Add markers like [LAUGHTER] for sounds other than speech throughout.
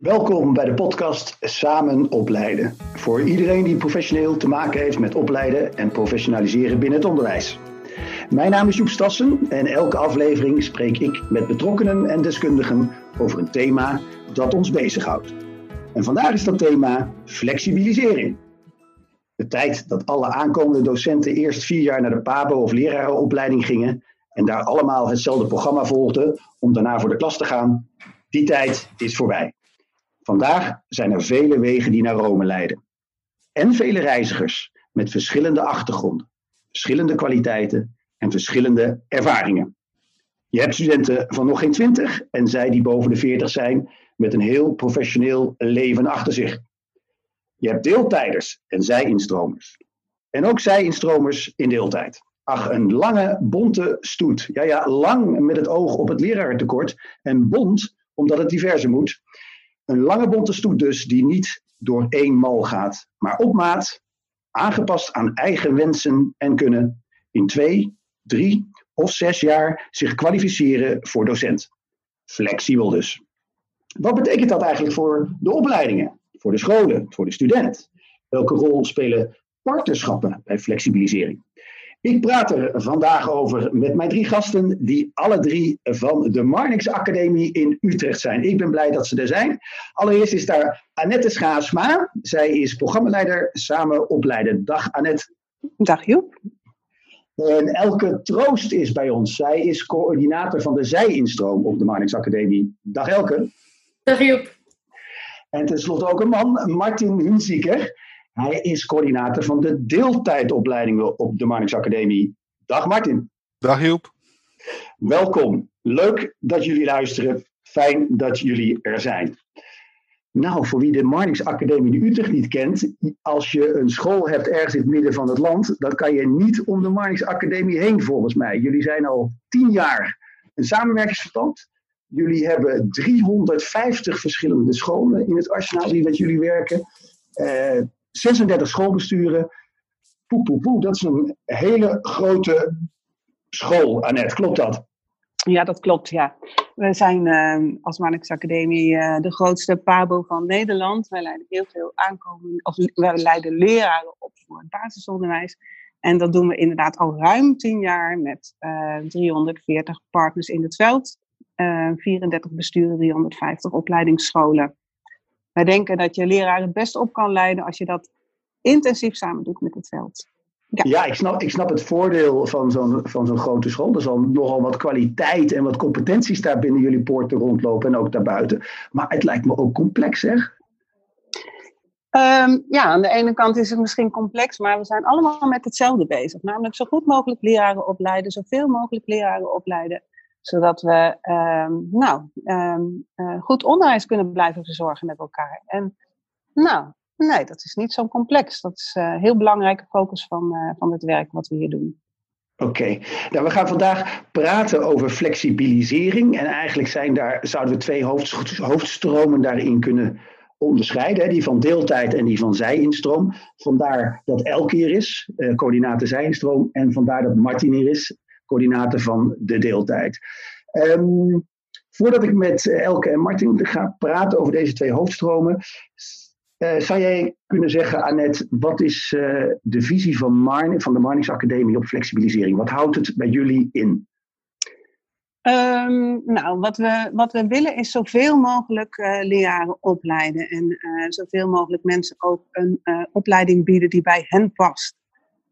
Welkom bij de podcast Samen Opleiden. Voor iedereen die professioneel te maken heeft met opleiden en professionaliseren binnen het onderwijs. Mijn naam is Joep Stassen en elke aflevering spreek ik met betrokkenen en deskundigen over een thema dat ons bezighoudt. En vandaag is dat thema flexibilisering. De tijd dat alle aankomende docenten eerst vier jaar naar de PABO of lerarenopleiding gingen en daar allemaal hetzelfde programma volgden om daarna voor de klas te gaan, die tijd is voorbij. Vandaag zijn er vele wegen die naar Rome leiden. En vele reizigers met verschillende achtergronden, verschillende kwaliteiten en verschillende ervaringen. Je hebt studenten van nog geen twintig en zij die boven de veertig zijn met een heel professioneel leven achter zich. Je hebt deeltijders en zij-instromers. En ook zij-instromers in deeltijd. Ach, een lange, bonte stoet. Ja, ja, lang met het oog op het lerarentekort. En bont, omdat het diverser moet. Een lange bonte stoet dus, die niet door één mal gaat, maar op maat, aangepast aan eigen wensen en kunnen, in twee, drie of zes jaar zich kwalificeren voor docent. Flexibel dus. Wat betekent dat eigenlijk voor de opleidingen, voor de scholen, voor de student? Welke rol spelen partnerschappen bij flexibilisering? Ik praat er vandaag over met mijn drie gasten, die alle drie van de Marnix Academie in Utrecht zijn. Ik ben blij dat ze er zijn. Allereerst is daar Annette Schaasma. Zij is programmaleider Samen Opleiden. Dag Annette. Dag Joep. En Elke Troost is bij ons. Zij is coördinator van de Zij-instroom op de Marnix Academie. Dag Elke. Dag Joep. En tenslotte ook een man, Martin Hunzieker. Hij is coördinator van de deeltijdopleidingen op de Marnix Academie. Dag Martin. Dag Joep. Welkom. Leuk dat jullie luisteren. Fijn dat jullie er zijn. Nou, voor wie de Marnix Academie in Utrecht niet kent, als je een school hebt ergens in het midden van het land, dan kan je niet om de Marnix Academie heen volgens mij. Jullie zijn al tien jaar een samenwerkingsverband. Jullie hebben 350 verschillende scholen in het arsenaal die met jullie werken. Uh, 36 schoolbesturen. Poe, poe, poe. Dat is een hele grote school, Annette. Klopt dat? Ja, dat klopt, ja. We zijn uh, als Marnix Academie uh, de grootste PABO van Nederland. Wij leiden heel veel aankomen, of wij leiden leraren op voor het basisonderwijs. En dat doen we inderdaad al ruim tien jaar met uh, 340 partners in het veld. 34 besturen, 350 opleidingsscholen. Wij denken dat je leraren het best op kan leiden als je dat intensief samen doet met het veld. Ja, ja ik, snap, ik snap het voordeel van zo'n, van zo'n grote school. Er zal nogal wat kwaliteit en wat competenties daar binnen jullie poorten rondlopen en ook daarbuiten. Maar het lijkt me ook complex, zeg. Um, ja, aan de ene kant is het misschien complex, maar we zijn allemaal met hetzelfde bezig. Namelijk zo goed mogelijk leraren opleiden, zoveel mogelijk leraren opleiden zodat we um, nou, um, uh, goed onderwijs kunnen blijven verzorgen met elkaar. En nou, nee, dat is niet zo complex. Dat is een uh, heel belangrijke focus van, uh, van het werk wat we hier doen. Oké, nou, we gaan vandaag praten over flexibilisering. En eigenlijk zijn daar, zouden we twee hoofd, hoofdstromen daarin kunnen onderscheiden. Hè? Die van deeltijd en die van zij-instroom. Vandaar dat Elke hier is, coördinator zij-instroom. En vandaar dat Martin hier is, coördinator van de deeltijd. Um, voordat ik met Elke en Martin ga praten over deze twee hoofdstromen, uh, zou jij kunnen zeggen, Annette, wat is uh, de visie van, Marne, van de Marnix Academie op flexibilisering? Wat houdt het bij jullie in? Um, nou, wat we, wat we willen is zoveel mogelijk uh, leraren opleiden en zoveel mogelijk mensen ook een opleiding bieden die bij hen past.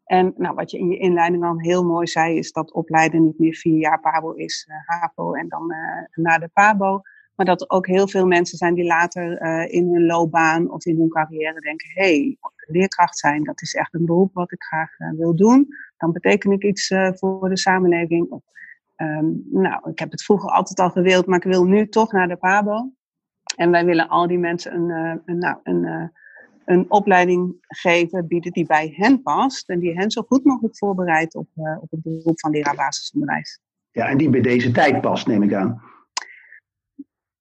En nou, wat je in je inleiding al heel mooi zei, is dat opleiden niet meer vier jaar PABO is, uh, HAVO en dan uh, na de PABO. Maar dat er ook heel veel mensen zijn die later uh, in hun loopbaan of in hun carrière denken: hé, hey, leerkracht zijn, dat is echt een beroep wat ik graag wil doen. Dan beteken ik iets voor de samenleving. Of, um, nou, ik heb het vroeger altijd al gewild, maar ik wil nu toch naar de PABO. En wij willen al die mensen een, een, nou, een een opleiding geven, bieden die bij hen past en die hen zo goed mogelijk voorbereidt op, uh, op het beroep van leraar basisonderwijs. Ja, en die bij deze tijd past, neem ik aan.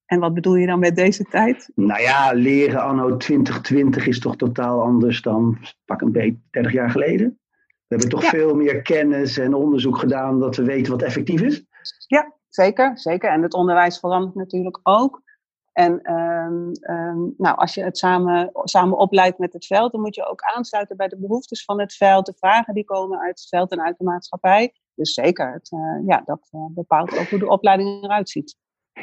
En wat bedoel je dan met deze tijd? Nou ja, leren anno 2020 is toch totaal anders dan pak een beetje 30 jaar geleden. We hebben toch ja. veel meer kennis en onderzoek gedaan dat we weten wat effectief is? Ja, zeker, zeker. En het onderwijs verandert natuurlijk ook. En ehm, ehm, nou, als je het samen, samen opleidt met het veld, dan moet je ook aansluiten bij de behoeftes van het veld, de vragen die komen uit het veld en uit de maatschappij. Dus zeker, het, uh, ja, dat uh, bepaalt ook hoe de opleiding eruit ziet.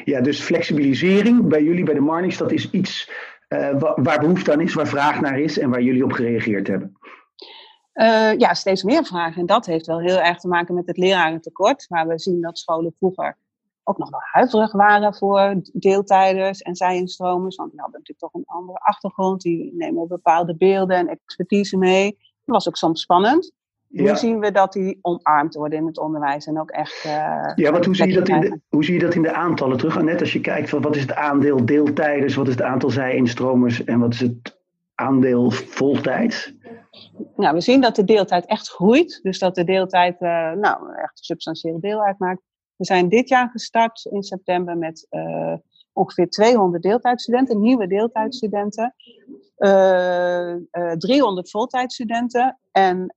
Ja, dus flexibilisering bij jullie, bij de Marnix, dat is iets uh, waar behoefte aan is, waar vraag naar is en waar jullie op gereageerd hebben. ja, steeds meer vragen. En dat heeft wel heel erg te maken met het lerarentekort, waar we zien dat scholen vroeger ook nog wel huiverig waren voor deeltijders en zij-instromers. Want die hadden natuurlijk toch een andere achtergrond. Die nemen bepaalde beelden en expertise mee. Dat was ook soms spannend. Ja. Nu zien we dat die omarmd worden in het onderwijs en ook echt. Uh, ja, want hoe zie, je dat in de, hoe zie je dat in de aantallen terug? Net als je kijkt van wat is het aandeel deeltijders, wat is het aantal zij-instromers en wat is het aandeel voltijds? Nou, we zien dat de deeltijd echt groeit. Dus dat de deeltijd uh, nou, echt een substantieel deel uitmaakt. We zijn dit jaar gestart in september met uh, ongeveer 200 deeltijdstudenten, nieuwe deeltijdstudenten. Uh, uh, 300 voltijdstudenten. En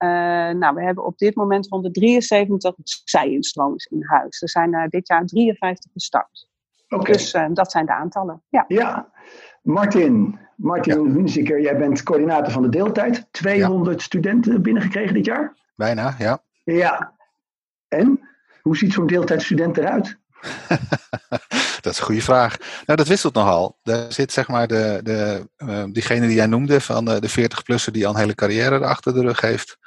nou, we hebben op dit moment 173 zij-instromers in huis. Er zijn dit jaar 53 gestart. Okay. Dus dat zijn de aantallen. Ja. ja. Martin, Martin ja. Hunziker, jij bent coördinator van de deeltijd. 200 ja. studenten binnengekregen dit jaar? Bijna, ja. Ja. En? Hoe ziet zo'n deeltijdstudent eruit? [LAUGHS] dat is een goede vraag. Nou, dat wisselt nogal. Daar zit zeg maar de, de, uh, diegene die jij noemde, van de, de 40-plusser die al een hele carrière achter de rug heeft.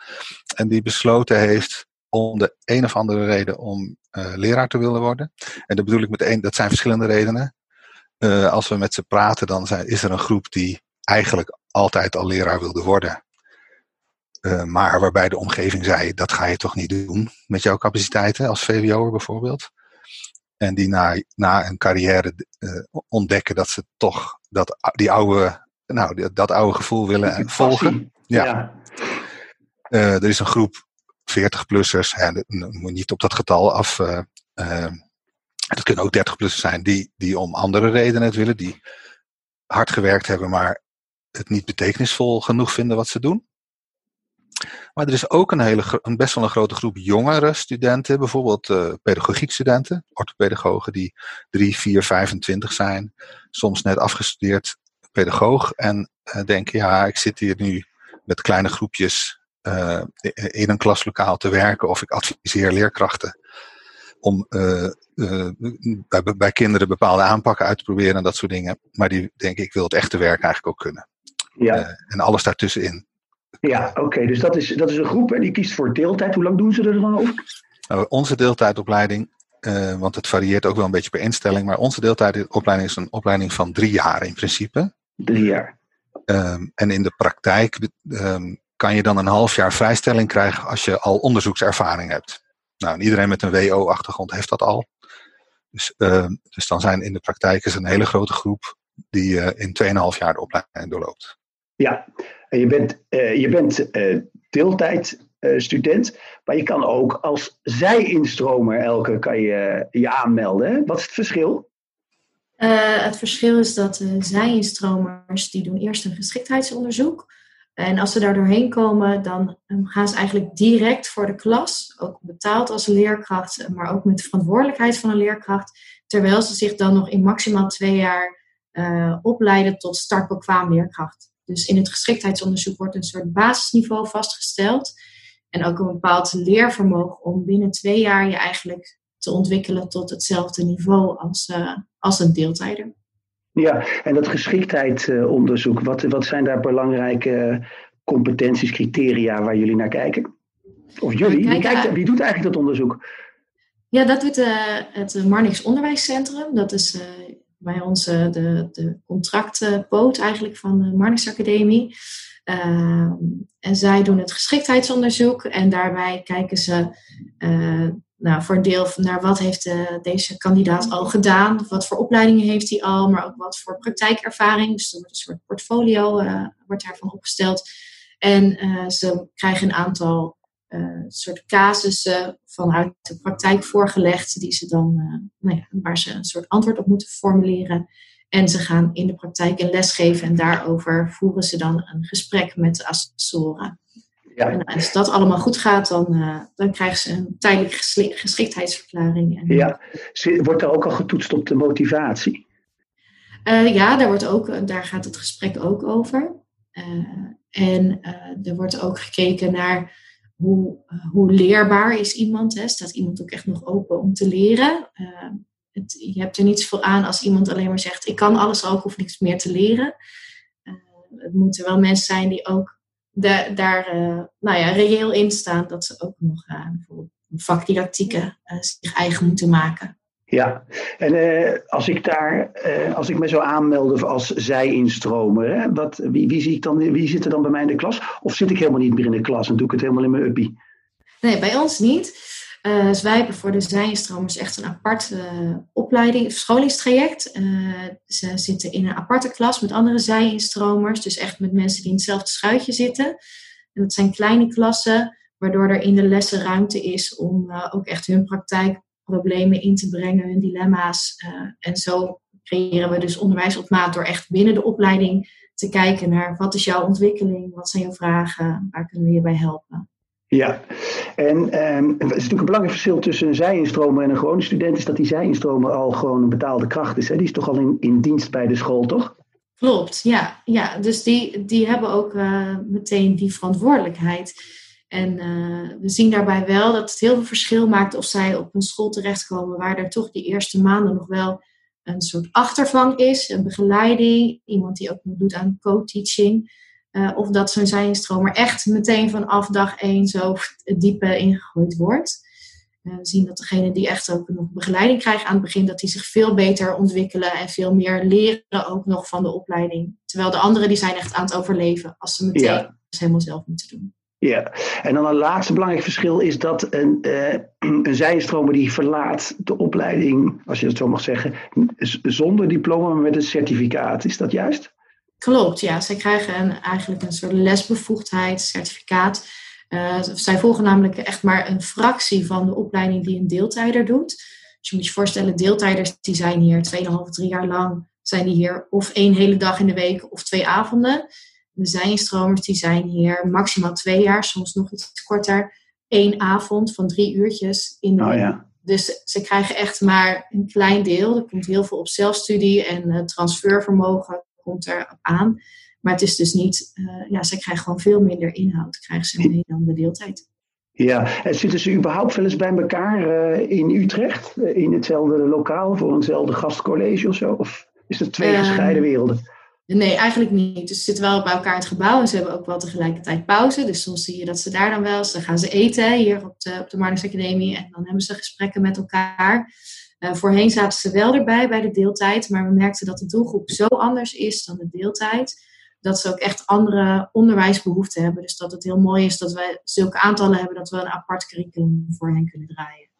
En die besloten heeft om de een of andere reden om uh, leraar te willen worden. En dat bedoel ik met één, dat zijn verschillende redenen. Uh, als we met ze praten, dan zijn, is er een groep die eigenlijk altijd al leraar wilde worden. Uh, maar waarbij de omgeving zei, dat ga je toch niet doen met jouw capaciteiten als VWO'er bijvoorbeeld. En die na, na een carrière uh, ontdekken dat ze toch dat, die oude, nou, dat, dat oude gevoel willen volgen. Ja. ja. Uh, er is een groep 40-plussers, moet niet op dat getal af. het kunnen ook 30-plussers zijn die, die om andere redenen het willen, die hard gewerkt hebben, maar het niet betekenisvol genoeg vinden wat ze doen. Maar er is ook een, hele, een best wel een grote groep jongere studenten, bijvoorbeeld uh, pedagogiekstudenten, orthopedagogen die 3, 4, 25 zijn, soms net afgestudeerd pedagoog en uh, denken, ja, ik zit hier nu met kleine groepjes uh, in een klaslokaal te werken of ik adviseer leerkrachten om bij, bij kinderen bepaalde aanpakken uit te proberen en dat soort dingen. Maar die denken, ik wil het echte werk eigenlijk ook kunnen. Ja. en alles daartussenin. Ja, oké. Dus dat is, dat is een groep en die kiest voor deeltijd. Hoe lang doen ze er dan over? Nou, onze deeltijdopleiding, uh, want het varieert ook wel een beetje per instelling, maar onze deeltijdopleiding is een opleiding van drie jaar in principe. Drie jaar. Um, en in de praktijk um, kan je dan een half jaar vrijstelling krijgen als je al onderzoekservaring hebt. Nou, iedereen met een WO-achtergrond heeft dat al. Dus, uh, dus dan zijn in de praktijk is een hele grote groep die uh, in 2,5 jaar de opleiding doorloopt. Ja, je bent, uh, je bent uh, deeltijdstudent, maar je kan ook als zij-instromer elke kan je, je aanmelden. Wat is het verschil? Het verschil is dat zij-instromers die doen eerst een geschiktheidsonderzoek. En als ze daar doorheen komen, dan um, gaan ze eigenlijk direct voor de klas, ook betaald als leerkracht, maar ook met de verantwoordelijkheid van een leerkracht, terwijl ze zich dan nog in maximaal twee jaar opleiden tot startbekwaam leerkracht. Dus in het geschiktheidsonderzoek wordt een soort basisniveau vastgesteld. En ook een bepaald leervermogen om binnen twee jaar je eigenlijk te ontwikkelen tot hetzelfde niveau als, uh, als een deeltijder. Ja, en dat geschiktheidsonderzoek, wat, wat zijn daar belangrijke competenties, criteria waar jullie naar kijken? Of jullie? Wie, kijkt, wie doet eigenlijk dat onderzoek? Ja, dat doet uh, het Marnix Onderwijscentrum. Dat is uh, bij ons de, de contractpoot eigenlijk van de Marnix Academie. Uh, en zij doen het geschiktheidsonderzoek en daarbij kijken ze uh, nou, voor een deel naar wat heeft de, deze kandidaat al gedaan, wat voor opleidingen heeft hij al, maar ook wat voor praktijkervaring. Dus er wordt een soort portfolio wordt daarvan opgesteld. En ze krijgen een aantal uh, soort casussen vanuit de praktijk voorgelegd, die ze dan, uh, nou ja, waar ze een soort antwoord op moeten formuleren. En ze gaan in de praktijk een les geven en daarover voeren ze dan een gesprek met de assessoren. Ja. En als dat allemaal goed gaat, dan, uh, dan krijgen ze een tijdelijke geschiktheidsverklaring. En, ja, wordt er ook al getoetst op de motivatie? ja, daar, wordt ook, daar gaat het gesprek ook over. en er wordt ook gekeken naar hoe, hoe leerbaar is iemand. Hè? Staat iemand ook echt nog open om te leren? het, je hebt er niets voor aan als iemand alleen maar zegt: Ik kan alles al, ik hoef niks meer te leren. het moeten wel mensen zijn die ook daar nou ja, reëel in staan dat ze ook nog bijvoorbeeld vakdidactieken zich eigen moeten maken. Ja, en uh, als ik daar, uh, als ik me zou aanmelden als zij-instromer, hè, wat, wie, wie, zie ik dan, wie zit er dan bij mij in de klas? Of zit ik helemaal niet meer in de klas en doe ik het helemaal in mijn uppie? Nee, bij ons niet. Uh, dus wij hebben voor de zij-instromers echt een apart opleiding, scholingstraject. ze zitten in een aparte klas met andere zij-instromers, dus echt met mensen die in hetzelfde schuitje zitten. En dat zijn kleine klassen, waardoor er in de lessen ruimte is om ook echt hun praktijk problemen in te brengen, hun dilemma's. Uh, en zo creëren we dus onderwijs op maat door echt binnen de opleiding te kijken naar wat is jouw ontwikkeling, wat zijn jouw vragen, waar kunnen we je bij helpen. Ja, en um, het is natuurlijk een belangrijk verschil tussen een zijinstromer en een gewone student, is dat die zijinstromer al gewoon een betaalde kracht is. Hè? Die is toch al in, in dienst bij de school, toch? Klopt, ja. ja dus die, die hebben ook uh, meteen die verantwoordelijkheid. En uh, we zien daarbij wel dat het heel veel verschil maakt of zij op een school terechtkomen waar er toch die eerste maanden nog wel een soort achtervang is, een begeleiding, iemand die ook doet aan co-teaching. Uh, of dat zo'n zijnstromer echt meteen vanaf dag één zo [LAUGHS] het diepe ingegooid wordt. Uh, we zien dat degene die echt ook nog begeleiding krijgen aan het begin, dat die zich veel beter ontwikkelen en veel meer leren ook nog van de opleiding. Terwijl de anderen die zijn echt aan het overleven als ze meteen ja. helemaal zelf moeten doen. Ja, en dan een laatste belangrijk verschil is dat een, uh, [CLEARS THROAT] een zijstromer die verlaat de opleiding, als je dat zo mag zeggen, zonder diploma, maar met een certificaat. Is dat juist? Klopt, ja. Zij krijgen eigenlijk een soort lesbevoegdheid, certificaat. Uh, zij volgen namelijk echt maar een fractie van de opleiding die een deeltijder doet. Dus je moet je voorstellen, deeltijders die zijn hier 2,5, 3 jaar lang, zijn die hier of één hele dag in de week of twee avonden. De zijnstromers die zijn hier maximaal twee jaar, soms nog iets korter. één avond van drie uurtjes in de oh, ja. Dus ze krijgen echt maar een klein deel. Er komt heel veel op zelfstudie en uh, transfervermogen komt er aan. Maar het is dus niet, uh, ja, ze krijgen gewoon veel minder inhoud, krijgen ze mee dan de deeltijd. Ja, en zitten ze überhaupt wel eens bij elkaar uh, in Utrecht? in hetzelfde lokaal voor eenzelfde gastcollege of zo? Of is het twee gescheiden werelden? Nee, eigenlijk niet. Dus ze zitten wel bij elkaar in het gebouw en ze hebben ook wel tegelijkertijd pauze. Dus soms zie je dat ze daar dan wel dan gaan ze eten hier op de, op de Marnix Academie en dan hebben ze gesprekken met elkaar. Uh, voorheen zaten ze wel erbij bij de deeltijd, maar we merkten dat de doelgroep zo anders is dan de deeltijd, dat ze ook echt andere onderwijsbehoeften hebben. Dus dat het heel mooi is dat we zulke aantallen hebben dat we een apart curriculum voor hen kunnen draaien.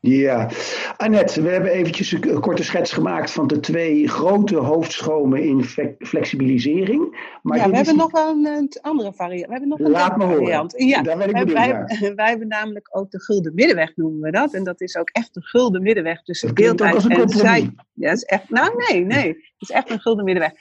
Ja, Annette, we hebben eventjes een korte schets gemaakt van de twee grote hoofdstromen in flexibilisering. Maar ja, we hebben nog wel een, andere variant. We hebben nog een Laat me variant. Horen. Ja, Daar ben ik wij, wij, [LAUGHS] wij, hebben namelijk ook de gulden middenweg, noemen we dat. En dat is ook echt de gulden middenweg tussen deeltijd en zij. Ja, is echt, nou nee, nee. Het is echt een gulden middenweg.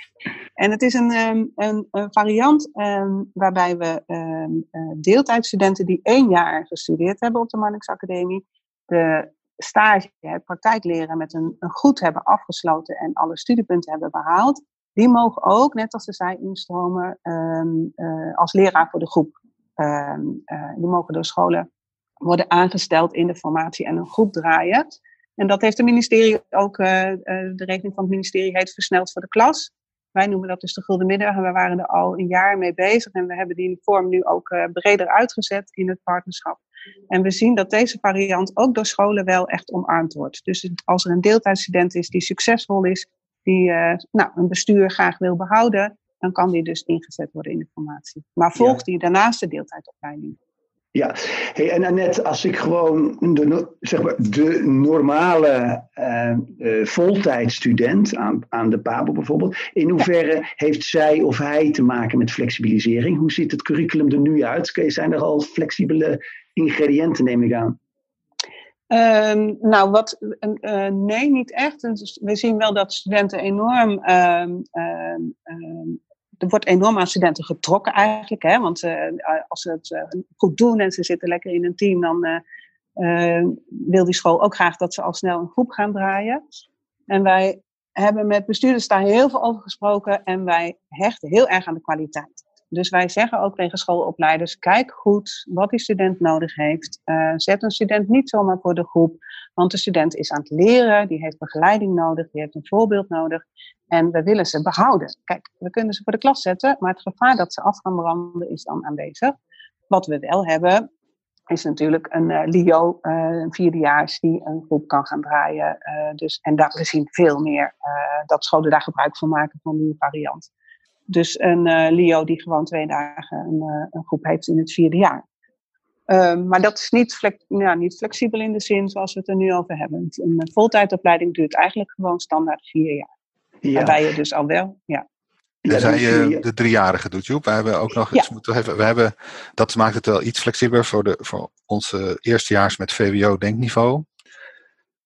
En het is een, um, een, een, variant um, waarbij we um, deeltijdstudenten die één jaar gestudeerd hebben op de Marnix Academie de stage, het praktijkleren met een, een goed hebben afgesloten en alle studiepunten hebben behaald, die mogen ook, net als de zij instromen, um, uh, als leraar voor de groep. Um, uh, die mogen door scholen worden aangesteld in de formatie en een groep draaien. En dat heeft het ministerie ook, uh, de regeling van het ministerie heet versneld voor de klas. Wij noemen dat dus de Gulden Middag en we waren er al een jaar mee bezig. En we hebben die vorm nu ook breder uitgezet in het partnerschap. En we zien dat deze variant ook door scholen wel echt omarmd wordt. Dus als er een deeltijdstudent is die succesvol is, die uh, nou, een bestuur graag wil behouden, dan kan die dus ingezet worden in de formatie. Maar volgt die daarnaast de deeltijdopleiding. Ja, hey, en Annette, als ik gewoon de, zeg maar, de normale uh, uh, voltijdstudent aan, aan de PABO bijvoorbeeld, in hoeverre ja. heeft zij of hij te maken met flexibilisering? Hoe ziet het curriculum er nu uit? Zijn er al flexibele ingrediënten, neem ik aan? Um, nou, wat, uh, nee, niet echt. We zien wel dat studenten enorm. Um, um, er wordt enorm aan studenten getrokken eigenlijk. Hè? Want uh, als ze het goed doen en ze zitten lekker in een team, dan wil die school ook graag dat ze al snel een groep gaan draaien. En wij hebben met bestuurders daar heel veel over gesproken en wij hechten heel erg aan de kwaliteit. Dus wij zeggen ook tegen schoolopleiders: kijk goed wat die student nodig heeft. Uh, zet een student niet zomaar voor de groep, want de student is aan het leren, die heeft begeleiding nodig, die heeft een voorbeeld nodig. En we willen ze behouden. Kijk, we kunnen ze voor de klas zetten, maar het gevaar dat ze af gaan branden is dan aanwezig. Wat we wel hebben, is natuurlijk een uh, LIO, uh, een vierdejaars, die een groep kan gaan draaien. Dus, en daar, we zien veel meer dat scholen daar gebruik van maken van die variant. Dus een LIO die gewoon twee dagen een, een groep heeft in het vierde jaar. Ehm, maar dat is niet, flex, ja, niet flexibel in de zin zoals we het er nu over hebben. Een voltijdopleiding duurt eigenlijk gewoon standaard vier jaar. Ja. Waarbij je dus al wel, ja. Tenzij je de driejarige doet, Joep. We hebben ook nog iets moeten hebben. We hebben, dat maakt het wel iets flexibeler voor, de, voor onze eerstejaars met VWO-denkniveau.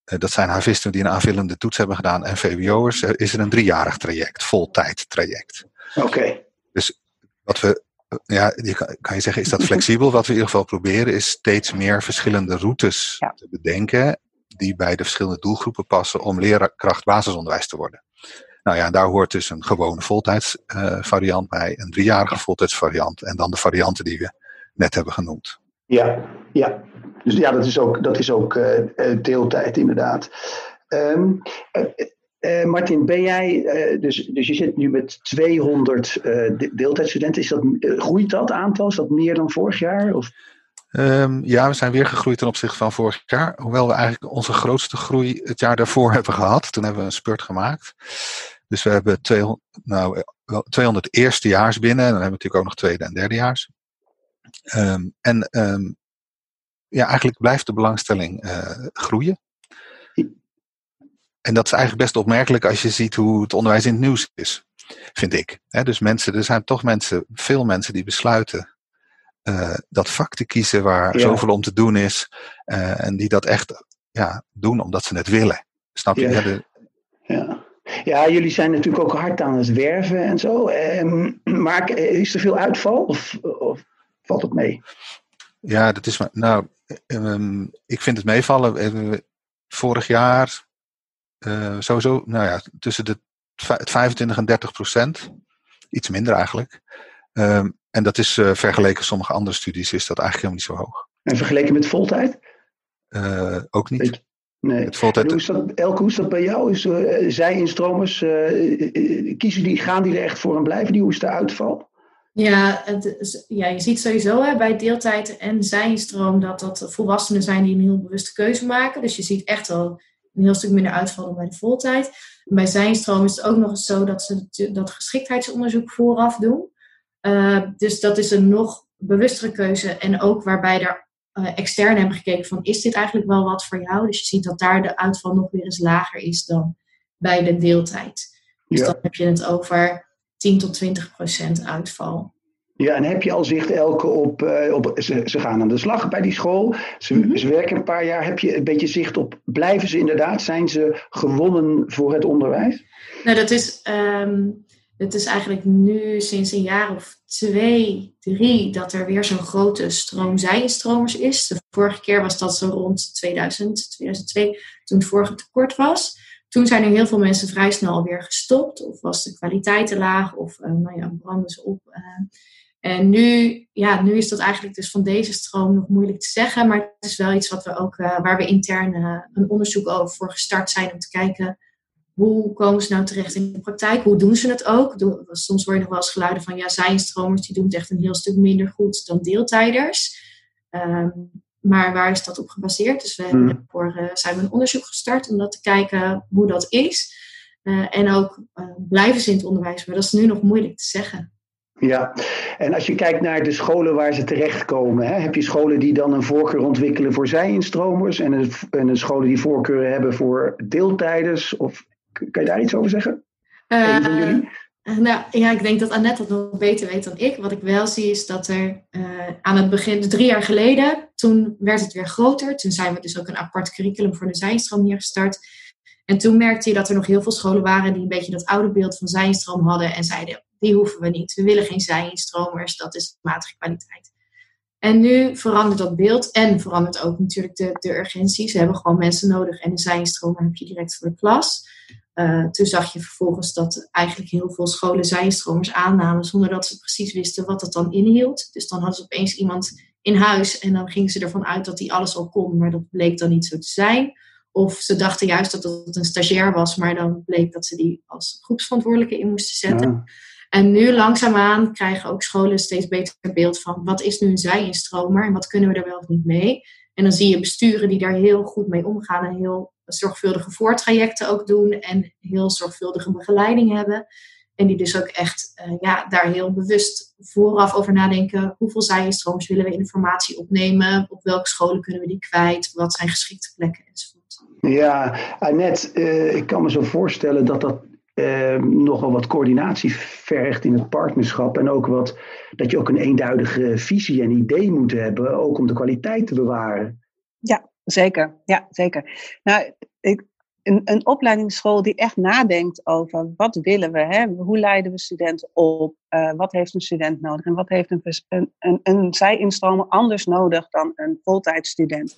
Dat zijn havisten die een aanvullende toets hebben gedaan. En VWO'ers is er een driejarig traject, voltijd traject. Oké. Dus wat we, ja, je kan, kan, je zeggen, is dat flexibel? wat we in ieder geval proberen is steeds meer verschillende routes ja. te bedenken. Die bij de verschillende doelgroepen passen om leerkracht basisonderwijs te worden. Nou ja, daar hoort dus een gewone voltijdsvariant uh, bij, een driejarige voltijdsvariant en dan de varianten die we net hebben genoemd. Ja, ja. Dus ja, dat is ook, dat is ook uh, deeltijd inderdaad. Um, uh, Martin, ben jij, dus, dus je zit nu met 200 deeltijdstudenten. Is dat, groeit dat aantal? Is dat meer dan vorig jaar? Of? Um, ja, we zijn weer gegroeid ten opzichte van vorig jaar. Hoewel we eigenlijk onze grootste groei het jaar daarvoor [LAUGHS] hebben gehad. Toen hebben we een spurt gemaakt. Dus we hebben 200, nou, 200 eerstejaars binnen. En dan hebben we natuurlijk ook nog tweede en derdejaars. Um, en um, ja, eigenlijk blijft de belangstelling uh, groeien. En dat is eigenlijk best opmerkelijk als je ziet hoe het onderwijs in het nieuws is, vind ik. He, dus mensen, er zijn toch mensen, veel mensen die besluiten uh, dat vak te kiezen waar ja. zoveel om te doen is. Uh, en die dat echt ja, doen omdat ze het willen. Snap je? Ja. Ja, de... ja. ja. jullie zijn natuurlijk ook hard aan het werven en zo. Um, maar is er veel uitval of, of valt het mee? Ja, dat is maar. Nou, um, ik vind het meevallen. Vorig jaar uh, sowieso, nou ja, tussen de 25 en 30 procent. Iets minder eigenlijk. Um, en dat is uh, vergeleken sommige andere studies is dat eigenlijk helemaal niet zo hoog. En vergeleken met voltijd? Uh, ook niet. Nee. Voltijd... hoe is dat, Elke, hoe is dat bij jou? Is, uh, zij-instromers, kiezen die, gaan die er echt voor en blijven die? Hoe is de uitval? Ja, het, ja, je ziet sowieso hè, bij deeltijd en zij-instroom dat dat volwassenen zijn die een heel bewuste keuze maken. Dus je ziet echt wel een heel stuk minder uitval dan bij de voltijd. Bij zijnstroom is het ook nog eens zo dat ze dat geschiktheidsonderzoek vooraf doen. Uh, dus dat is een nog bewustere keuze. En ook waarbij er uh, extern hebben gekeken van is dit eigenlijk wel wat voor jou? Dus je ziet dat daar de uitval nog weer eens lager is dan bij de deeltijd. Dus ja. dan heb je het over 10 tot 20 procent uitval. Ja, en heb je al zicht, Elke, op, uh, op ze, ze, gaan aan de slag bij die school. Ze, mm -hmm. ze, werken een paar jaar. Heb je een beetje zicht op, blijven ze inderdaad? Zijn ze gewonnen voor het onderwijs? Nou, dat is, um, het is eigenlijk nu sinds een jaar of twee, drie, dat er weer zo'n grote stroom zijinstromers is. De vorige keer was dat zo rond 2000, 2002, toen het vorige tekort was. Toen zijn er heel veel mensen vrij snel alweer gestopt. Of was de kwaliteit te laag, of uh, nou ja, branden ze op. Uh, en nu, ja, nu is dat eigenlijk dus van deze stroom nog moeilijk te zeggen. Maar het is wel iets wat we ook, uh, waar we intern een onderzoek over voor gestart zijn om te kijken hoe komen ze nou terecht in de praktijk? Hoe doen ze het ook? Soms je nog wel eens geluiden van ja, zijnstromers die doen het echt een heel stuk minder goed dan deeltijders. Um, maar waar is dat op gebaseerd? Dus we hmm. hebben voor, uh, zijn we een onderzoek gestart om dat te kijken hoe dat is. En ook blijven ze in het onderwijs, maar dat is nu nog moeilijk te zeggen. Ja, en als je kijkt naar de scholen waar ze terechtkomen, hè, heb je scholen die dan een voorkeur ontwikkelen voor zijinstromers en een, en een scholen die voorkeuren hebben voor deeltijders? Of kan je daar iets over zeggen? Uh, van jullie? Nou ja, ik denk dat Annette dat nog beter weet dan ik. Wat ik wel zie is dat er uh, aan het begin, drie jaar geleden, toen werd het weer groter. Toen zijn we dus ook een apart curriculum voor de zijnstroom hier gestart. En toen merkte je dat er nog heel veel scholen waren die een beetje dat oude beeld van zijnstroom hadden en zeiden, die hoeven we niet. We willen geen zijinstromers, dat is matige kwaliteit. En nu verandert dat beeld en verandert ook natuurlijk de, de urgentie. Ze hebben gewoon mensen nodig en een zijnstromer heb je direct voor de klas. Uh, toen zag je vervolgens dat eigenlijk heel veel scholen zijstromers aannamen zonder dat ze precies wisten wat dat dan inhield. Dus dan hadden ze opeens iemand in huis en dan gingen ze ervan uit dat hij alles al kon, maar dat bleek dan niet zo te zijn. Of ze dachten juist dat het een stagiair was, maar dan bleek dat ze die als groepsverantwoordelijke in moesten zetten. En nu langzaamaan krijgen ook scholen steeds beter beeld van wat is nu een zijinstromer en wat kunnen we er wel of niet mee. En dan zie je besturen die daar heel goed mee omgaan en heel zorgvuldige voortrajecten ook doen en heel zorgvuldige begeleiding hebben. En die dus ook echt uh, ja, daar heel bewust vooraf over nadenken. Hoeveel zijinstromers willen we informatie opnemen? Op welke scholen kunnen we die kwijt? Wat zijn geschikte plekken enzovoort. Ja, Annette, uh, ik kan me zo voorstellen dat dat uh, nogal wat coördinatie vergt in het partnerschap. En ook wat, dat je ook een eenduidige visie en idee moet hebben, ook om de kwaliteit te bewaren. Ja, zeker. Ja, zeker. Nou, ik, een, een opleidingsschool die echt nadenkt over wat willen we, hè? hoe leiden we studenten op, uh, wat heeft een student nodig en wat heeft een, een, een, een zij-instromer anders nodig dan een voltijdstudent.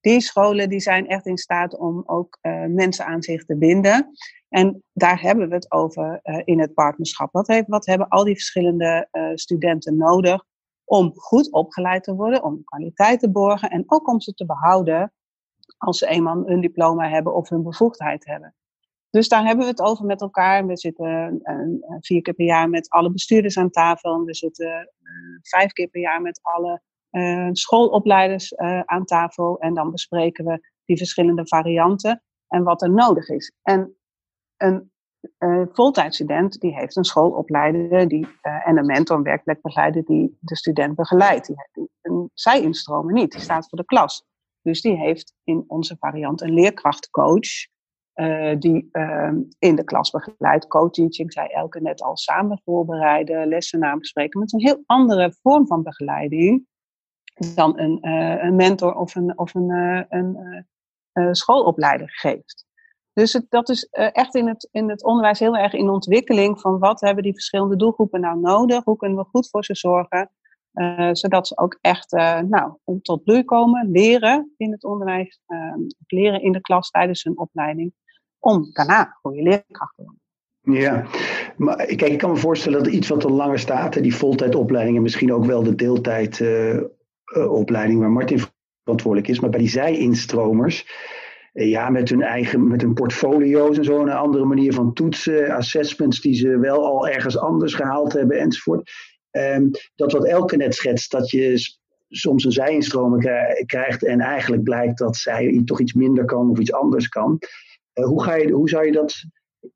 Die scholen die zijn echt in staat om ook uh, mensen aan zich te binden. En daar hebben we het over uh, in het partnerschap. Wat, heeft, wat hebben al die verschillende uh, studenten nodig om goed opgeleid te worden, om kwaliteit te borgen en ook om ze te behouden als ze eenmaal hun diploma hebben of hun bevoegdheid hebben. Dus daar hebben we het over met elkaar. We zitten vier keer per jaar met alle bestuurders aan tafel. En we zitten vijf keer per jaar met alle schoolopleiders aan tafel. En dan bespreken we die verschillende varianten en wat er nodig is. En een uh, voltijdstudent die heeft een schoolopleider die, en een mentor, een werkplekbegeleider die de student begeleidt. Zij instromen niet, die staat voor de klas. Dus die heeft in onze variant een leerkrachtcoach die in de klas begeleidt. Co-teaching, zij elke net al samen voorbereiden, lessen nabespreken. Met een heel andere vorm van begeleiding dan een, een mentor of een, of een, een schoolopleider geeft. Dus het, dat is echt in het, in het onderwijs heel erg in ontwikkeling van wat hebben die verschillende doelgroepen nou nodig? Hoe kunnen we goed voor ze zorgen? Zodat ze ook echt nou, tot bloei komen, leren in het onderwijs, ehm, leren in de klas tijdens hun opleiding, om daarna goede leerkracht te worden. Ja, maar kijk, ik kan me voorstellen dat iets wat er langer staat, die voltijdopleiding en misschien ook wel de deeltijdopleiding waar Martin verantwoordelijk is, maar bij die zij-instromers, ja, met hun eigen met hun portfolio's en zo, een andere manier van toetsen, assessments die ze wel al ergens anders gehaald hebben enzovoort. Um, dat wat Elke net schetst, dat je soms een zijinstromer krijgt en eigenlijk blijkt dat zij toch iets minder kan of iets anders kan. Uh, hoe, ga je, hoe zou je dat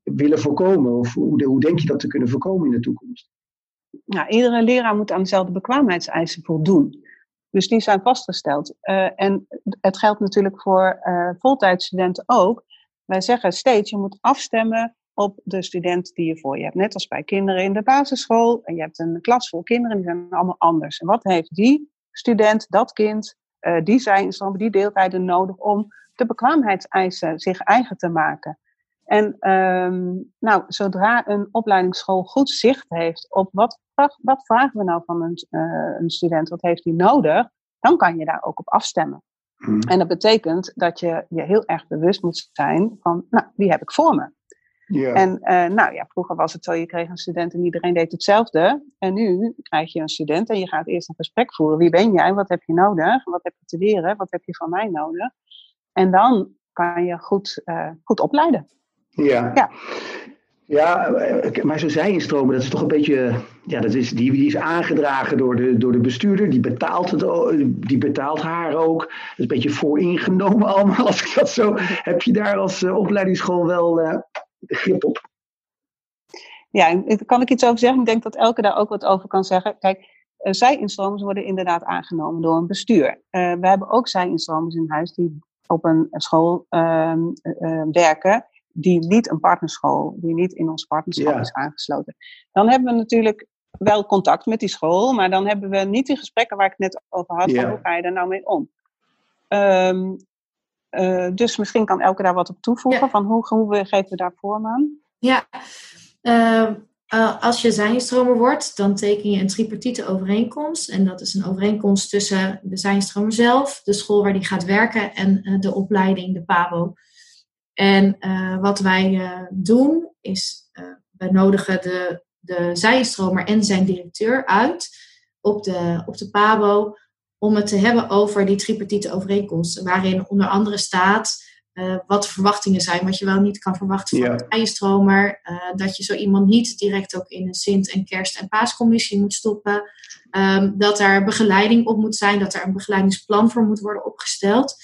willen voorkomen? Of hoe, hoe denk je dat te kunnen voorkomen in de toekomst? Nou, iedere leraar moet aan dezelfde bekwaamheidseisen voldoen. Dus die zijn vastgesteld. Uh, en het geldt natuurlijk voor uh, voltijdstudenten ook. Wij zeggen steeds, je moet afstemmen op de student die je voor je hebt. Net als bij kinderen in de basisschool. En je hebt een klas vol kinderen, die zijn allemaal anders. En wat heeft die student, dat kind, uh, die zijn die deeltijden nodig om de bekwaamheidseisen zich eigen te maken? En um, nou, zodra een opleidingsschool goed zicht heeft op wat, wat vragen we nou van een, uh, een student, wat heeft hij nodig, dan kan je daar ook op afstemmen. Hmm. En dat betekent dat je je heel erg bewust moet zijn van, nou, wie heb ik voor me? Yeah. En uh, nou ja, vroeger was het zo, je kreeg een student en iedereen deed hetzelfde. En nu krijg je een student en je gaat eerst een gesprek voeren. Wie ben jij? Wat heb je nodig? Wat heb je te leren? Wat heb je van mij nodig? En dan kan je goed, uh, goed opleiden. Ja. ja. Ja, maar zo zijinstromen, dat is toch een beetje. Ja, dat is, die, die is aangedragen door de, door de bestuurder. Die betaalt, het, die betaalt haar ook. Dat is een beetje vooringenomen allemaal, [LAUGHS] als ik dat zo. Heb je daar als uh, opleidingsschool wel uh, grip op? Ja, kan ik iets over zeggen. Ik denk dat Elke daar ook wat over kan zeggen. Kijk, uh, zijinstromers worden inderdaad aangenomen door een bestuur. we hebben ook zijinstromers in huis die op een school ehm, werken die niet een partnerschool, die niet in ons partnerschap is aangesloten. Dan hebben we natuurlijk wel contact met die school, maar dan hebben we niet die gesprekken waar ik het net over had, van hoe ga je daar nou mee om? Um, uh, dus misschien kan Elke daar wat op toevoegen, van hoe, hoe geven we daar vorm aan? Ja, uh, uh, als je zijnstromer wordt, dan teken je een tripartite overeenkomst. En dat is een overeenkomst tussen de zijnstromer zelf, de school waar die gaat werken en de opleiding, de PABO. En wat wij doen is, wij nodigen de, de zijstromer en zijn directeur uit op de, op de PABO om het te hebben over die tripartite overeenkomst. Waarin onder andere staat wat de verwachtingen zijn, wat je wel niet kan verwachten van ja. een stromer. Uh, dat je zo iemand niet direct ook in een Sint- en Kerst- en Paascommissie moet stoppen. Um, dat er begeleiding op moet zijn, dat er een begeleidingsplan voor moet worden opgesteld.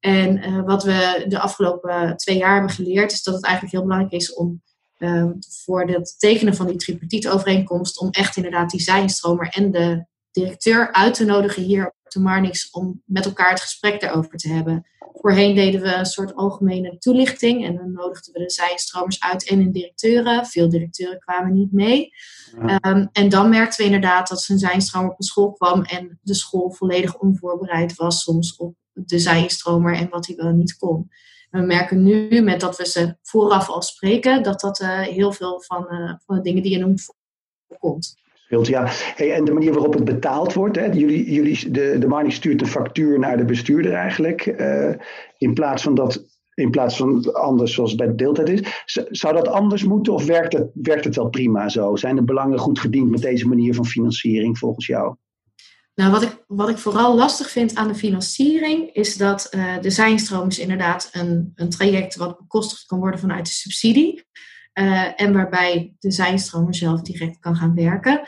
En uh, wat we de afgelopen twee jaar hebben geleerd, is dat het eigenlijk heel belangrijk is om ehm, voor het tekenen van die tripartite overeenkomst, om echt inderdaad die zijnstromer en de directeur uit te nodigen hier op de Marnix om met elkaar het gesprek daarover te hebben. Voorheen deden we een soort algemene toelichting en dan nodigden we de zijstromers uit en hun directeuren. Veel directeuren kwamen niet mee. Um, en dan merkten we inderdaad dat een zijnstromer op een school kwam en de school volledig onvoorbereid was soms op de zijstromer en wat hij wel niet kon. We merken nu, met dat we ze vooraf al spreken, dat dat uh, heel veel van, uh, van de dingen die je noemt voorkomt. Ja, hey, en de manier waarop het betaald wordt. Hè? Jullie, jullie, de, de Marnie stuurt de factuur naar de bestuurder eigenlijk. Uh, in, plaats van dat, in plaats van anders zoals bij de deeltijd is. Zou dat anders moeten of werkt het, werkt het wel prima zo? Zijn de belangen goed gediend met deze manier van financiering volgens jou? Nou, wat ik, wat ik vooral lastig vind aan de financiering is dat uh, de zijnstroom is inderdaad een, een traject wat bekostigd kan worden vanuit de subsidie. Uh, en waarbij de zijnstromer zelf direct kan gaan werken.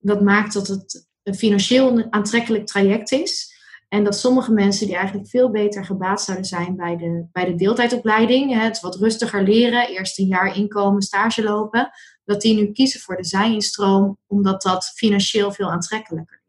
Dat maakt dat het een financieel aantrekkelijk traject is. En dat sommige mensen die eigenlijk veel beter gebaat zouden zijn bij de, bij de deeltijdopleiding, het wat rustiger leren, eerst een jaar inkomen, stage lopen, dat die nu kiezen voor de zijinstroom, omdat dat financieel veel aantrekkelijker.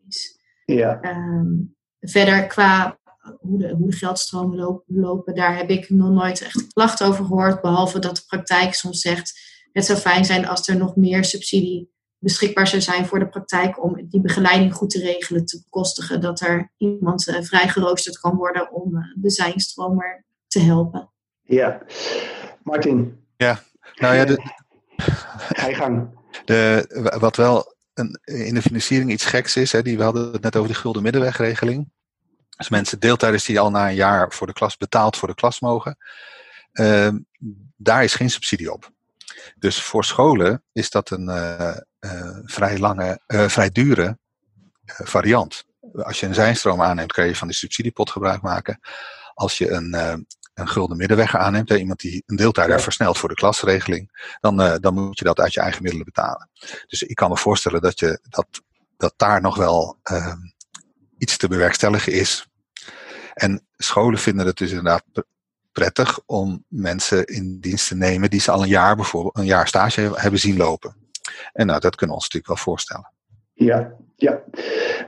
Ja. Um, verder qua hoe de, hoe de geldstromen lopen, lopen, daar heb ik nog nooit echt klachten over gehoord. Behalve dat de praktijk soms zegt: het zou fijn zijn als er nog meer subsidie beschikbaar zou zijn voor de praktijk om die begeleiding goed te regelen, te bekostigen. Dat er iemand uh, vrij geroosterd kan worden om uh, de zijnstromer te helpen. Ja, Martin. Ja, nou ja, de, ga je gang. De, wat wel een, in de financiering iets geks is, hè, die, we hadden het net over de gulden middenwegregeling. Dus mensen, deeltijders die al na een jaar voor de klas betaald voor de klas mogen, uh, daar is geen subsidie op. Dus voor scholen is dat een uh, uh, vrij lange, vrij dure variant. Als je een zijnstroom aanneemt, kan je van die subsidiepot gebruik maken. Als je een, een gulden middenweg aanneemt, iemand die een deeltijder versnelt voor de klasregeling, dan, dan moet je dat uit je eigen middelen betalen. Dus ik kan me voorstellen dat, je, dat, dat daar nog wel ehm, iets te bewerkstelligen is. En scholen vinden het dus inderdaad prettig om mensen in dienst te nemen die ze al een jaar bijvoorbeeld een jaar stage hebben zien lopen. En nou, dat kunnen we ons natuurlijk wel voorstellen. Ja, ja.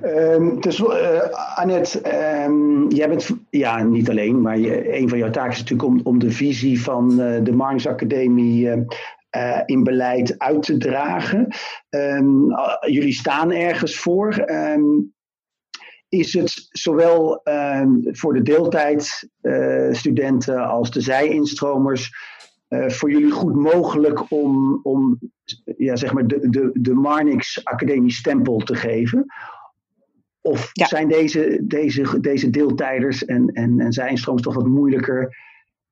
Um, dus uh, Annette, um, jij bent ja, niet alleen, maar je, een van jouw taken is natuurlijk om, de visie van uh, de Marnix Academie uh, in beleid uit te dragen. Um, jullie staan ergens voor is het zowel voor de deeltijdstudenten als de zijinstromers voor jullie goed mogelijk om, om ja, zeg maar de, de, de Marnix Academie stempel te geven? Of ja. zijn deze, deze, deze deeltijders en, en, en zijinstromers toch wat moeilijker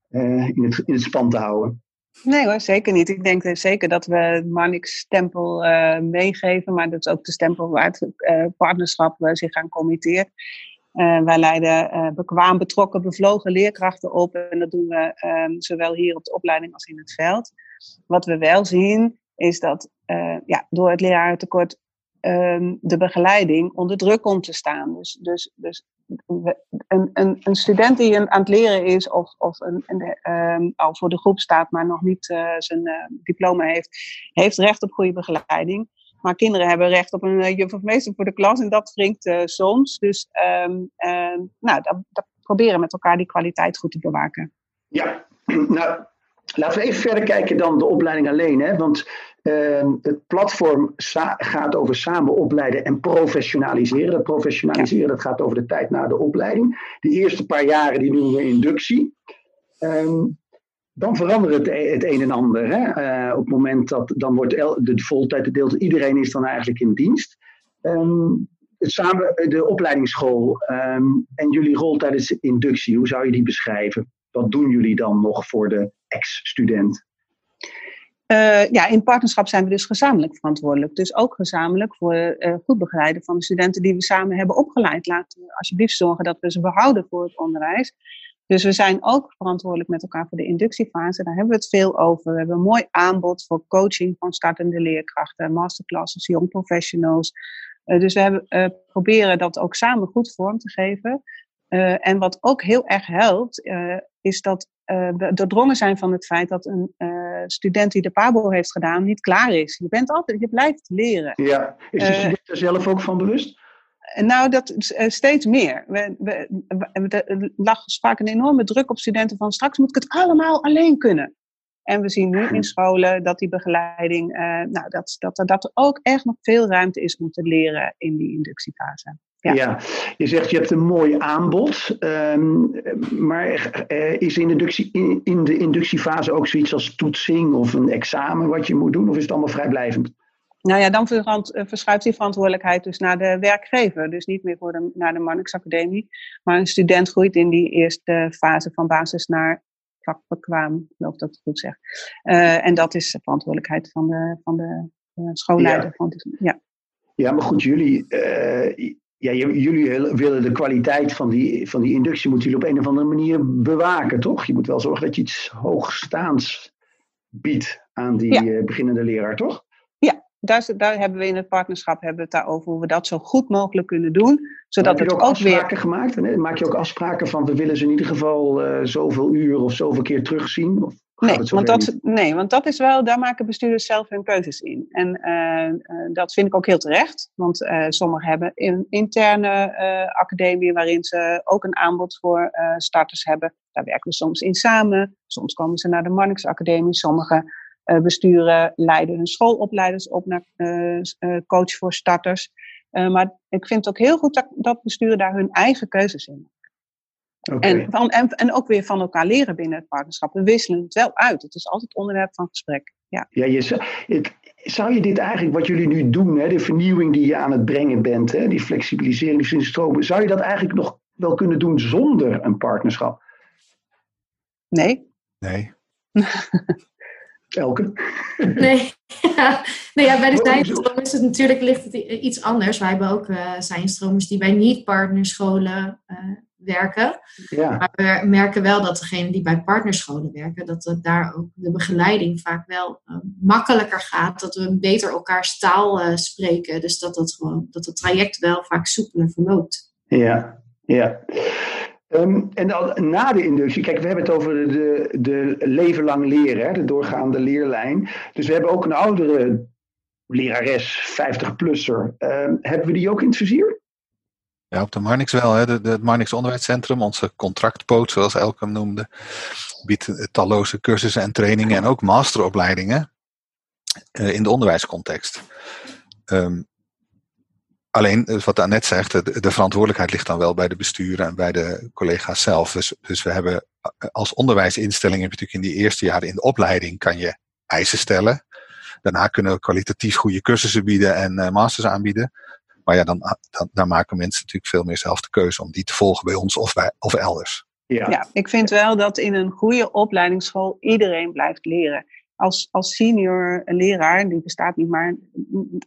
eh, in, het, in het span te houden? Nee hoor, zeker niet. Ik denk zeker dat we Marnix stempel uh, meegeven, maar dat is ook de stempel waar het uh, partnerschap uh, zich aan committeert. wij leiden bekwaam, betrokken, bevlogen leerkrachten op en dat doen we ehm, zowel hier op de opleiding als in het veld. Wat we wel zien is dat ja, door het lerarentekort um, de begeleiding onder druk komt te staan. Dus, dus, dus een, een, een student die aan het leren is of, of een, um, al voor de groep staat, maar nog niet uh, zijn uh, diploma heeft, heeft recht op goede begeleiding. Maar kinderen hebben recht op een juf of meester voor de klas en dat wringt soms. Dus um, nou, dat, dat proberen met elkaar die kwaliteit goed te bewaken. Ja, [CLEARS THROAT] nou, laten we even verder kijken dan de opleiding alleen. Hè? Want uh, het platform gaat over samen opleiden en professionaliseren. Dat professionaliseren dat gaat over de tijd na de opleiding. De eerste paar jaren die noemen we inductie. Um, dan verandert het, het een en ander. Hè? Uh, op het moment dat dan wordt de voltijd gedeeld, iedereen is dan eigenlijk in dienst. Um, het samen, de opleidingsschool um, en jullie rol tijdens inductie, hoe zou je die beschrijven? Wat doen jullie dan nog voor de ex-student? Uh, ja, in partnerschap zijn we dus gezamenlijk verantwoordelijk. Dus ook gezamenlijk voor uh, goed begeleiden van de studenten die we samen hebben opgeleid. Laten we alsjeblieft zorgen dat we ze behouden voor het onderwijs. Dus we zijn ook verantwoordelijk met elkaar voor de inductiefase. Daar hebben we het veel over. We hebben een mooi aanbod voor coaching van startende leerkrachten, masterclasses, young professionals. Uh, dus we hebben, proberen dat ook samen goed vorm te geven. En wat ook heel erg helpt, is dat we doordrongen zijn van het feit dat een student die de PABO heeft gedaan niet klaar is. Je bent altijd, je blijft leren. Ja, is de student er zelf ook van bewust? Nou, dat steeds meer. We, we, we, er lag vaak een enorme druk op studenten van straks moet ik het allemaal alleen kunnen. En we zien nu in scholen dat die begeleiding, uh, nou, dat, dat, dat er ook echt nog veel ruimte is om te leren in die inductiefase. Ja. ja. je zegt je hebt een mooi aanbod, um, maar uh, is in, inductie, in, in, de inductiefase ook zoiets als toetsing of een examen wat je moet doen, of is het allemaal vrijblijvend? Nou ja, dan eh, verschuift die verantwoordelijkheid dus naar de werkgever. Dus niet meer voor de, naar de Marnix Academie. Maar een student groeit in die eerste fase van basis naar vakbekwaam, ik geloof dat ik het goed zeg. Uh, en dat is de verantwoordelijkheid van de, van de uh, schoolleider. Ja. ja. ja, maar goed, jullie, ja, jullie willen de kwaliteit van die, van die inductie moeten jullie op een of andere manier bewaken, toch? Je moet wel zorgen dat je iets hoogstaans biedt aan die beginnende leraar, toch? daar, daar, hebben we in het partnerschap hebben we het daarover hoe we dat zo goed mogelijk kunnen doen. Zodat heb je ook, ook afspraken weer... gemaakt? Maak je ook afspraken van we willen ze in ieder geval uh, zoveel uur of zoveel keer terugzien? Of nee, want dat, nee, want dat is wel, daar maken bestuurders zelf hun keuzes in. En uh, uh, dat vind ik ook heel terecht. Want sommigen hebben een interne academie waarin ze ook een aanbod voor starters hebben. Daar werken we soms in samen. Soms komen ze naar de Marnix Academie. Sommigen uh, besturen leiden hun schoolopleiders op naar coach voor starters. maar ik vind het ook heel goed dat, dat besturen daar hun eigen keuzes in. Okay. En, van, en, en ook weer van elkaar leren binnen het partnerschap. We wisselen het wel uit. Het is altijd onderwerp van gesprek. Ja, ja je, zou je dit eigenlijk, wat jullie nu doen, hè, de vernieuwing die je aan het brengen bent, hè, die flexibilisering, die stromen, zou je dat eigenlijk nog wel kunnen doen zonder een partnerschap? Nee. Nee. [LAUGHS] Elke? Nee, ja. [LAUGHS] nee ja, bij de zijnstroom is het natuurlijk ligt het iets anders. Wij hebben ook uh, zijnstromers die bij niet-partnerscholen uh, werken. Ja. Maar we merken wel dat degenen die bij partnerscholen werken, dat het daar ook de begeleiding vaak wel uh, makkelijker gaat. Dat we beter elkaars taal spreken. Dus dat, dat, gewoon, dat het traject wel vaak soepeler verloopt. Ja, ja. Um, en dan na de inductie, kijk, we hebben het over de, de leven lang leren, hè, de doorgaande leerlijn. Dus we hebben ook een oudere lerares, 50-plusser. Um, hebben we die ook in het vizier? Ja, op de Marnix wel. Hè. De, de, het Marnix Onderwijscentrum, onze contractpoot, zoals Elke hem noemde, biedt talloze cursussen en trainingen en ook masteropleidingen uh, in de onderwijscontext. Um, Alleen, dus wat Annette zegt, de, de, verantwoordelijkheid ligt dan wel bij de besturen en bij de collega's zelf. Dus, dus we hebben eh, als onderwijsinstelling natuurlijk in die eerste jaren in de opleiding kan je eisen stellen. Daarna kunnen we kwalitatief goede cursussen bieden en uh, masters aanbieden. Maar ja, dan, dan, dan, maken mensen natuurlijk veel meer zelf de keuze om die te volgen bij ons of, bij, of elders. Ja. ja, ik vind wel dat in een goede opleidingsschool iedereen blijft leren als, als senior leraar, die bestaat niet, maar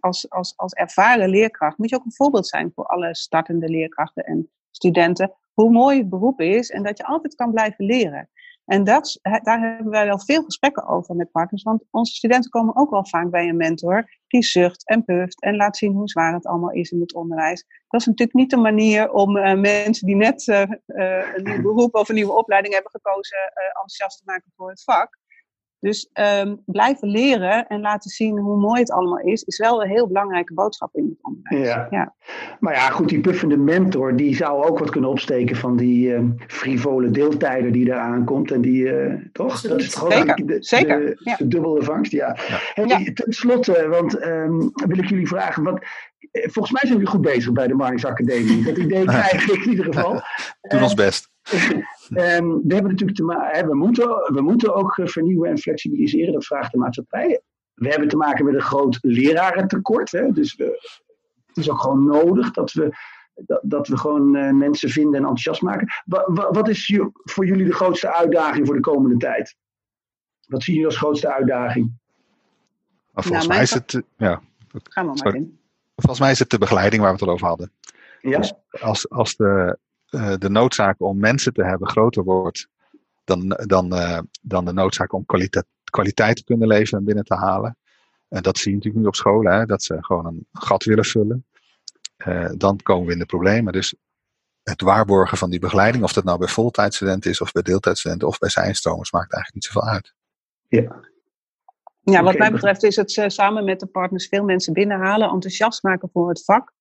als, als, als ervaren leerkracht, moet je ook een voorbeeld zijn voor alle startende leerkrachten en studenten. Hoe mooi het beroep is en dat je altijd kan blijven leren. En dat, daar hebben wij wel veel gesprekken over met partners, want onze studenten komen ook wel vaak bij een mentor die zucht en puft en laat zien hoe zwaar het allemaal is in het onderwijs. Dat is natuurlijk niet de manier om uh, mensen die net uh, uh, een nieuw beroep of een nieuwe opleiding hebben gekozen enthousiast te maken voor het vak. Dus um, blijven leren en laten zien hoe mooi het allemaal is, is wel een heel belangrijke boodschap in het onderwijs. Ja. ja. Maar ja, goed, die puffende mentor, die zou ook wat kunnen opsteken van die uh, frivole deeltijder die daar aankomt. En die, uh, toch? Dat is toch Zeker. De, Zeker. De, ja. de dubbele vangst, ja. ja. Hey, ten slotte, want um, wil ik jullie vragen, wat, eh, volgens mij zijn jullie goed bezig bij de Marnix Academie. Dat idee [LAUGHS] krijg ik in ieder geval. Doe ons best. [LAUGHS] Um, we hebben natuurlijk te maken, we moeten, we moeten ook vernieuwen en flexibiliseren. Dat vraagt de maatschappij. We hebben te maken met een groot lerarentekort. Hè? Dus we, het is ook gewoon nodig dat we dat, dat we gewoon uh, mensen vinden en enthousiast maken. Wat, wat is voor jullie de grootste uitdaging voor de komende tijd? Wat zien jullie als grootste uitdaging? volgens nou, mij is het. Ja, Ga maar, Martin. Volgens mij is het de begeleiding waar we het al over hadden. Ja. Dus als, als de, uh, de noodzaak om mensen te hebben groter wordt dan, dan, uh, dan de noodzaak om kwaliteit, kwaliteit te kunnen leveren en binnen te halen. En dat zie je natuurlijk nu op scholen, hè, dat ze gewoon een gat willen vullen. Uh, dan komen we in de problemen. Dus het waarborgen van die begeleiding, of dat nou bij voltijdstudenten is, of bij deeltijdstudenten, of bij zijnstromers, maakt eigenlijk niet zoveel uit. Ja. Ja, wat mij betreft is het uh, samen met de partners veel mensen binnenhalen, enthousiast maken voor het vak.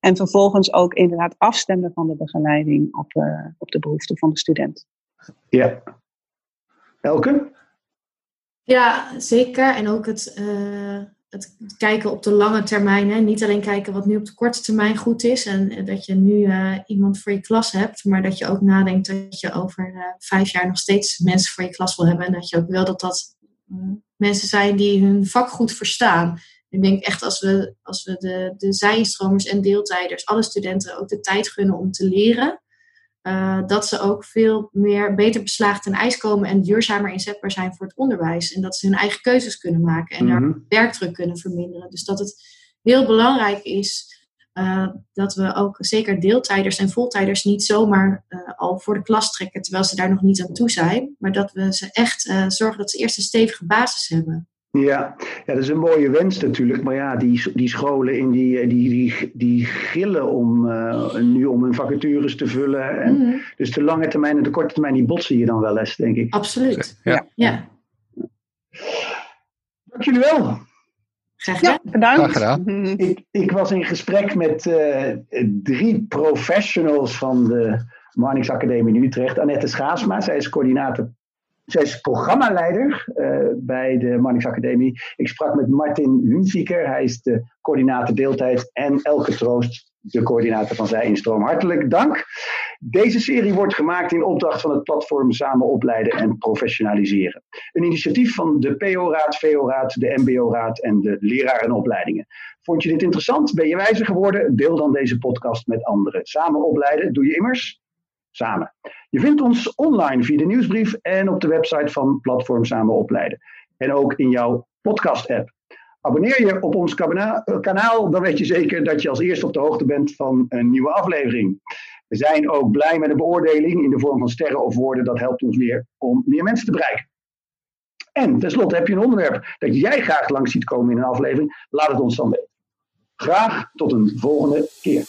En vervolgens ook inderdaad afstemmen van de begeleiding op, uh, op de behoeften van de student. Ja. Elke? Ja, zeker. En ook het, uh, het kijken op de lange termijn. Hè. Niet alleen kijken wat nu op de korte termijn goed is. En dat je nu uh, iemand voor je klas hebt. Maar dat je ook nadenkt dat je over uh, vijf jaar nog steeds mensen voor je klas wil hebben. En dat je ook wil dat dat mensen zijn die hun vak goed verstaan. Ik denk echt als we, als we de, de zijinstromers en deeltijders, alle studenten ook de tijd gunnen om te leren. Uh, dat ze ook veel meer beter beslaagd ten ijs komen en duurzamer inzetbaar zijn voor het onderwijs. En dat ze hun eigen keuzes kunnen maken en daar mhm. werkdruk kunnen verminderen. Dus dat het heel belangrijk is uh, dat we ook zeker deeltijders en voltijders niet zomaar uh, al voor de klas trekken terwijl ze daar nog niet aan toe zijn. Maar dat we ze echt zorgen dat ze eerst een stevige basis hebben. Ja. ja, dat is een mooie wens natuurlijk. Maar ja, die, die scholen in die, die, die, die gillen om uh, nu om hun vacatures te vullen. En mm. Dus de lange termijn en de korte termijn, die botsen je dan wel eens, denk ik. Absoluut. Ja. ja. Dank jullie wel. Graag gedaan. Ja, bedankt. Graag gedaan. Ik, ik was in gesprek met uh, drie professionals van de Marnix Academie in Utrecht. Annette Schaasma, zij is coördinator zij is programmaleider uh, bij de Marnix Academie. Ik sprak met Martin Hunziker, hij is de coördinator deeltijd. En Elke Troost, de coördinator van Zij Instroom. Hartelijk dank. Deze serie wordt gemaakt in opdracht van het platform Samen Opleiden en Professionaliseren. Een initiatief van de PO-raad, VO-raad, de MBO-raad en de lerarenopleidingen. Vond je dit interessant? Ben je wijzer geworden? Deel dan deze podcast met anderen. Samen opleiden doe je immers samen. Je vindt ons online via de nieuwsbrief en op de website van Platform Samen Opleiden. En ook in jouw podcast-app. Abonneer je op ons kanaal, dan weet je zeker dat je als eerste op de hoogte bent van een nieuwe aflevering. We zijn ook blij met een beoordeling in de vorm van sterren of woorden. Dat helpt ons weer om meer mensen te bereiken. En tenslotte heb je een onderwerp dat jij graag langs ziet komen in een aflevering. Laat het ons dan weten. Graag tot een volgende keer.